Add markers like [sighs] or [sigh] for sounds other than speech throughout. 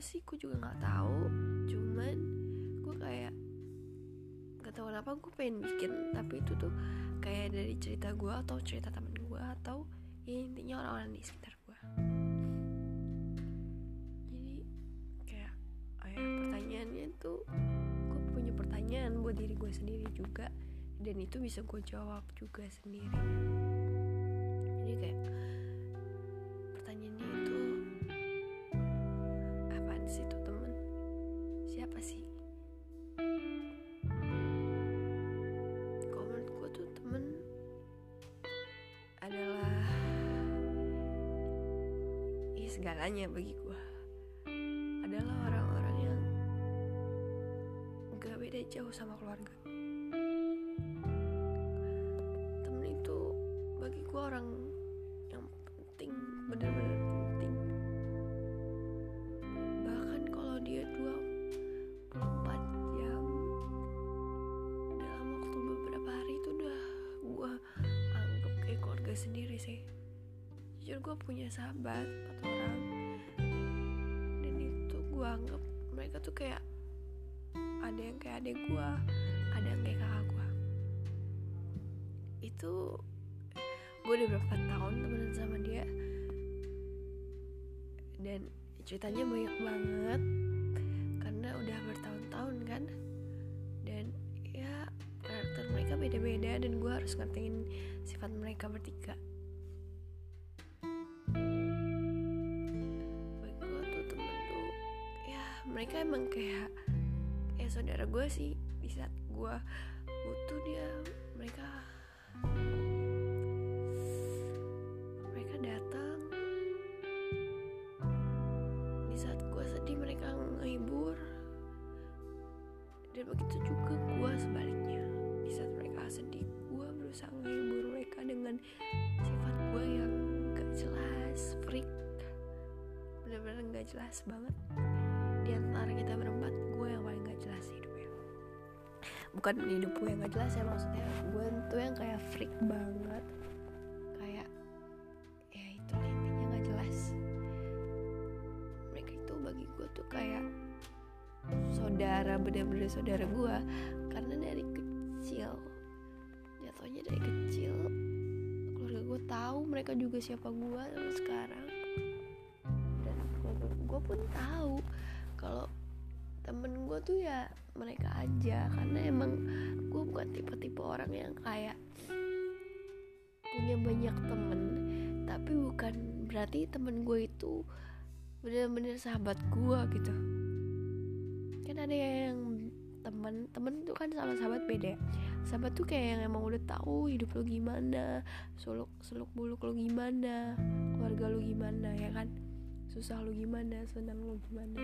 sih? Gue juga nggak tahu. Cuman gue kayak nggak tahu kenapa gue pengen bikin tapi itu tuh kayak dari cerita gue atau cerita temen gue atau ya intinya orang-orang di sekitar gue jadi kayak ayah pertanyaannya tuh gue punya pertanyaan buat diri gue sendiri juga. Dan itu bisa gue jawab juga sendiri. Jadi kayak segalanya bagi gue adalah orang-orang yang gak beda jauh sama keluarga. Temen itu bagi gue orang gue punya sahabat empat orang. Dan itu gue anggap mereka tuh kayak ada yang kayak adik gue ada yang kayak kakak gue itu gue udah berapa tahun temenan sama dia. Dan ceritanya banyak banget karena udah bertahun-tahun kan. Dan ya karakter mereka beda-beda dan gue harus ngertiin sifat mereka bertiga mereka emang kayak kayak saudara gue sih di saat gue butuh dia mereka mereka datang. Di saat gue sedih mereka ngehibur. Dan begitu juga gue sebaliknya. Di saat mereka sedih gue berusaha ngehibur mereka dengan sifat gue yang gak jelas freak. Bener-bener gak jelas banget di antara kita berempat gue yang paling gak jelas hidupnya. Bukan hidup gue yang gak jelas ya maksudnya gue tuh yang kayak freak banget. Kayak ya itu intinya gak jelas. Mereka itu bagi gue tuh kayak saudara bener-bener saudara gue. Karena dari kecil jatuhnya dari kecil keluarga gue tahu mereka juga siapa gue sekarang. Dan gue pun tahu kalau temen gue tuh ya mereka aja karena emang gue bukan tipe-tipe orang yang kayak punya banyak temen. Tapi bukan berarti temen gue itu bener-bener sahabat gue gitu. Kan ada yang temen temen tuh kan sama sahabat beda ya. sahabat tuh kayak yang emang udah tahu hidup lo gimana seluk seluk buluk lo gimana keluarga lo gimana ya kan susah lo gimana senang lo gimana.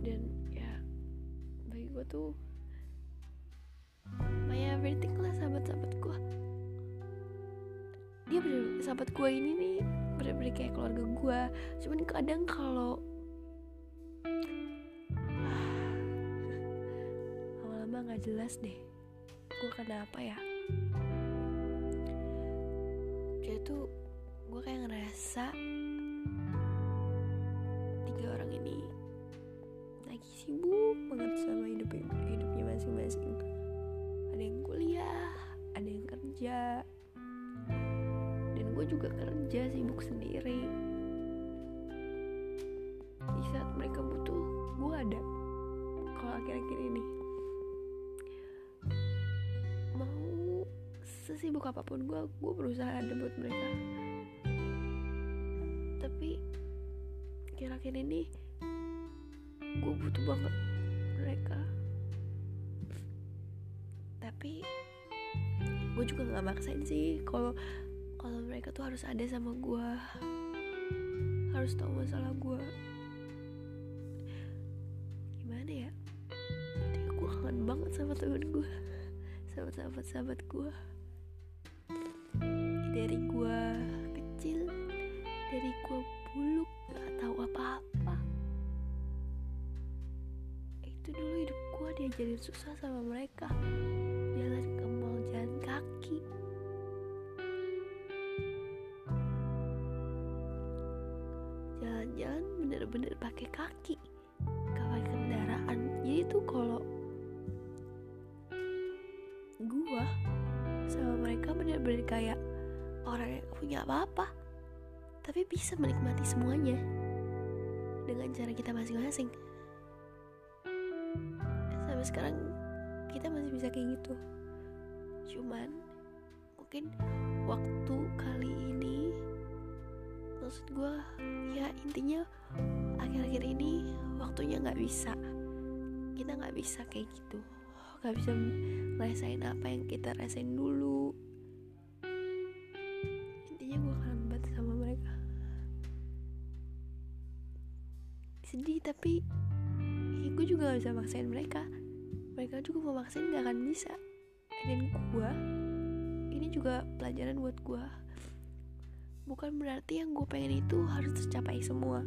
Dan ya bagi gue tuh my everything lah sahabat-sahabat gue dia bener sahabat gue ini nih bener-bener kayak keluarga gue cuman kadang kalau [sighs] lama-lama nggak jelas deh gue kenapa ya. Dia tuh gue kayak ngerasa tiga orang ini lagi sibuk banget sama hidup hidupnya masing-masing. Ada yang kuliah ada yang kerja. Dan gue juga kerja sibuk sendiri. Di saat mereka butuh gue ada. Kalau akhir-akhir ini. Mau sesibuk apa pun gue gue berusaha ada buat mereka akhir-akhir ini gue butuh banget mereka. Tapi gue juga nggak maksain sih kalau kalau mereka tuh harus ada sama gue harus tahu masalah gue gimana ya? Tapi gue kangen banget sama temen gue sama sahabat-sahabat gue dari gue kecil dari gue buluk gak tahu apa-apa. Itu dulu hidup gue diajarin susah sama mereka. Jalan ke mall jalan kaki. Jalan-jalan bener-bener pakai kaki gak pakai kendaraan. Jadi tuh kalau gua sama mereka bener-bener kayak orang yang punya apa-apa tapi bisa menikmati semuanya dengan cara kita masing-masing. Sampai sekarang kita masih bisa kayak gitu. Cuman mungkin waktu kali ini maksud gue ya intinya akhir-akhir ini waktunya nggak bisa. Kita nggak bisa kayak gitu. Nggak bisa ngerasain apa yang kita rasain dulu sedih tapi ya gue juga gak bisa maksain mereka. Mereka juga mau maksain gak akan bisa. Dan gue ini juga pelajaran buat gue bukan berarti yang gue pengen itu harus tercapai semua.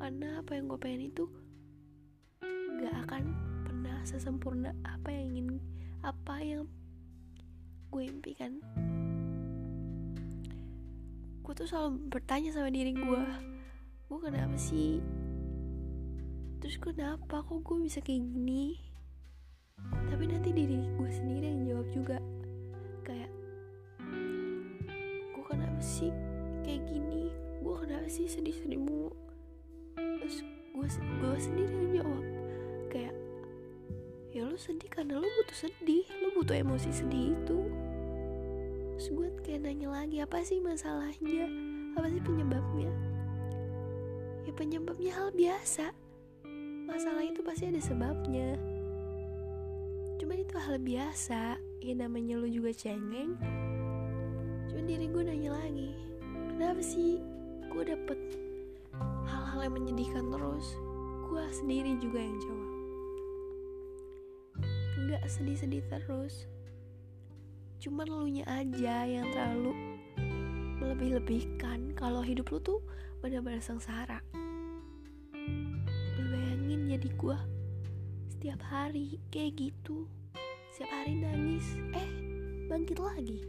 Karena apa yang gue pengen itu gak akan pernah sesempurna apa yang ingin apa yang gue impikan. Gue tuh selalu bertanya sama diri gue gue kenapa sih terus kenapa kok gue bisa kayak gini? Tapi nanti diri gue sendiri yang jawab juga. Kayak gue kenapa sih kayak gini? Gue kenapa sih sedih-sedih mulu? Terus gue gue sendiri yang jawab. Kayak ya lo sedih karena lo butuh sedih. Lo butuh emosi sedih itu. Terus gue kayak nanya lagi apa sih masalahnya? Apa sih penyebabnya? Ya penyebabnya hal biasa masalah itu pasti ada sebabnya. Cuman itu hal biasa. Ya namanya lu juga cengeng. Cuman diri gue nanya lagi kenapa sih gue dapet hal-hal yang menyedihkan terus? Gue sendiri juga yang jawab. Nggak sedih-sedih terus. Cuman lu nya aja yang terlalu melebih-lebihkan kalau hidup lu tuh benar-benar sengsara jadi gue setiap hari kayak gitu. Setiap hari nangis. Eh bangkit lagi.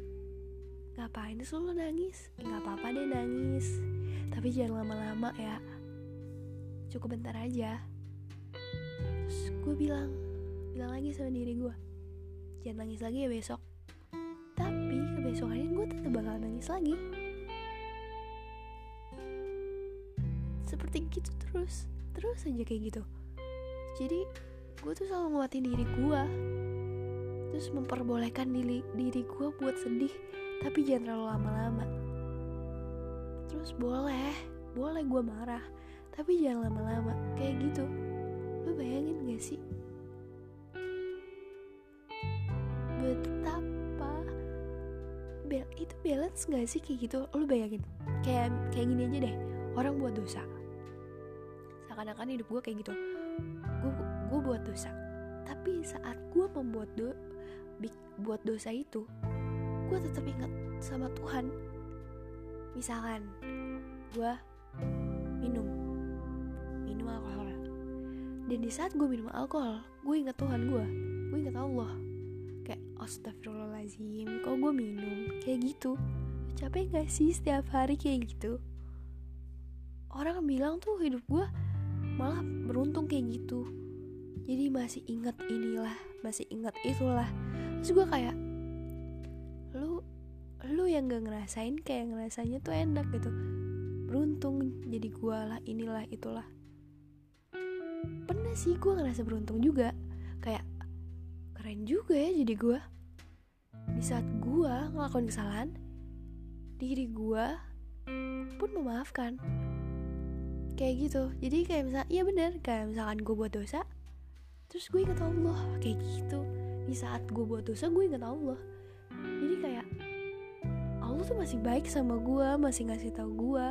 Ngapain sih lo nangis? Eh, nggak apa-apa deh nangis. Tapi jangan lama-lama ya. Cukup bentar aja. Terus gue bilang bilang lagi sama diri gue jangan nangis lagi ya besok. Tapi kebesokannya gue tetap bakal nangis lagi. Seperti gitu terus terus aja kayak gitu jadi gue tuh selalu nguatin diri gue terus memperbolehkan diri diri gue buat sedih tapi jangan terlalu lama-lama. Terus boleh boleh gue marah tapi jangan lama-lama. Kayak gitu. Lo bayangin gak sih? Betapa bel itu balance gak sih kayak gitu? Lo bayangin. Kayak kayak gini aja deh. Orang buat dosa. Seakan-akan hidup gue kayak gitu gue gue buat dosa. Tapi saat gue membuat do buat dosa itu gue tetap ingat sama Tuhan. Misalkan gue minum minum alkohol. Dan di saat gue minum alkohol gue ingat Tuhan gue gue ingat Allah. Kayak astagfirullahaladzim kok gue minum? Kayak gitu. Capek gak sih setiap hari kayak gitu? Orang bilang tuh hidup gue malah beruntung kayak gitu. Jadi masih ingat inilah masih ingat itulah. Terus gue kayak lu lu yang gak ngerasain kayak ngerasanya tuh enak gitu. Beruntung jadi gue lah inilah itulah. Pernah sih gue ngerasa beruntung juga. Kayak keren juga ya jadi gue di saat gue ngelakuin kesalahan diri gue pun memaafkan kayak gitu. Jadi kayak misal iya bener kayak misalkan gue buat dosa terus gue inget Allah kayak gitu. Di saat gue buat dosa gue inget Allah. Jadi kayak Allah tuh masih baik sama gue masih ngasih tahu gue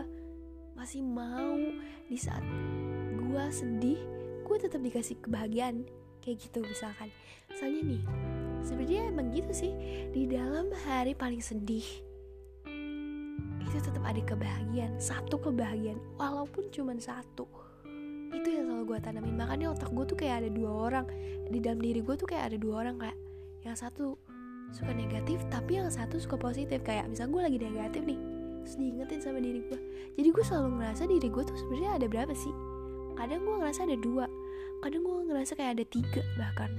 masih mau. Di saat gue sedih gue tetap dikasih kebahagiaan kayak gitu misalkan. Misalnya nih sebenarnya emang gitu sih. Di dalam hari paling sedih itu tetap ada kebahagiaan satu kebahagiaan walaupun cuma satu. Itu yang selalu gue tanamin. Makanya otak gue tuh kayak ada dua orang. Di dalam diri gue tuh kayak ada dua orang kayak yang satu suka negatif tapi yang satu suka positif. Kayak misal gue lagi negatif nih terus diingetin sama diri gue jadi gue selalu ngerasa diri gue tuh sebenarnya ada berapa sih? Kadang gue ngerasa ada dua kadang gue ngerasa kayak ada tiga bahkan.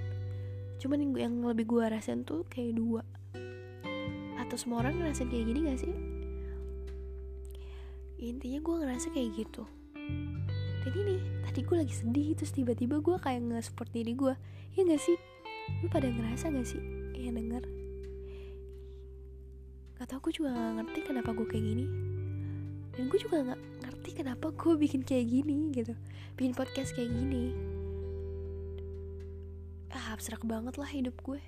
Cuman yang, lebih gue rasain tuh kayak dua. Atau semua orang ngerasain kayak gini gak sih intinya gue ngerasa kayak gitu. Dan ini tadi gue lagi sedih terus tiba-tiba gue kayak nge-support diri gue ya gak sih? Lu pada ngerasa gak sih? Yang denger. Gak tau gue juga gak ngerti kenapa gue kayak gini. Dan gue juga gak ngerti kenapa gue bikin kayak gini gitu. Bikin podcast kayak gini. Ah abstrak banget lah hidup gue.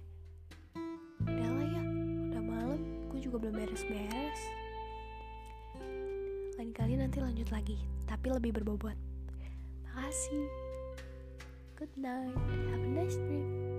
Udah lah ya udah malam. Gue juga belum beres-beres lain kali nanti lanjut lagi tapi lebih berbobot. Makasih. Good night. Have a nice dream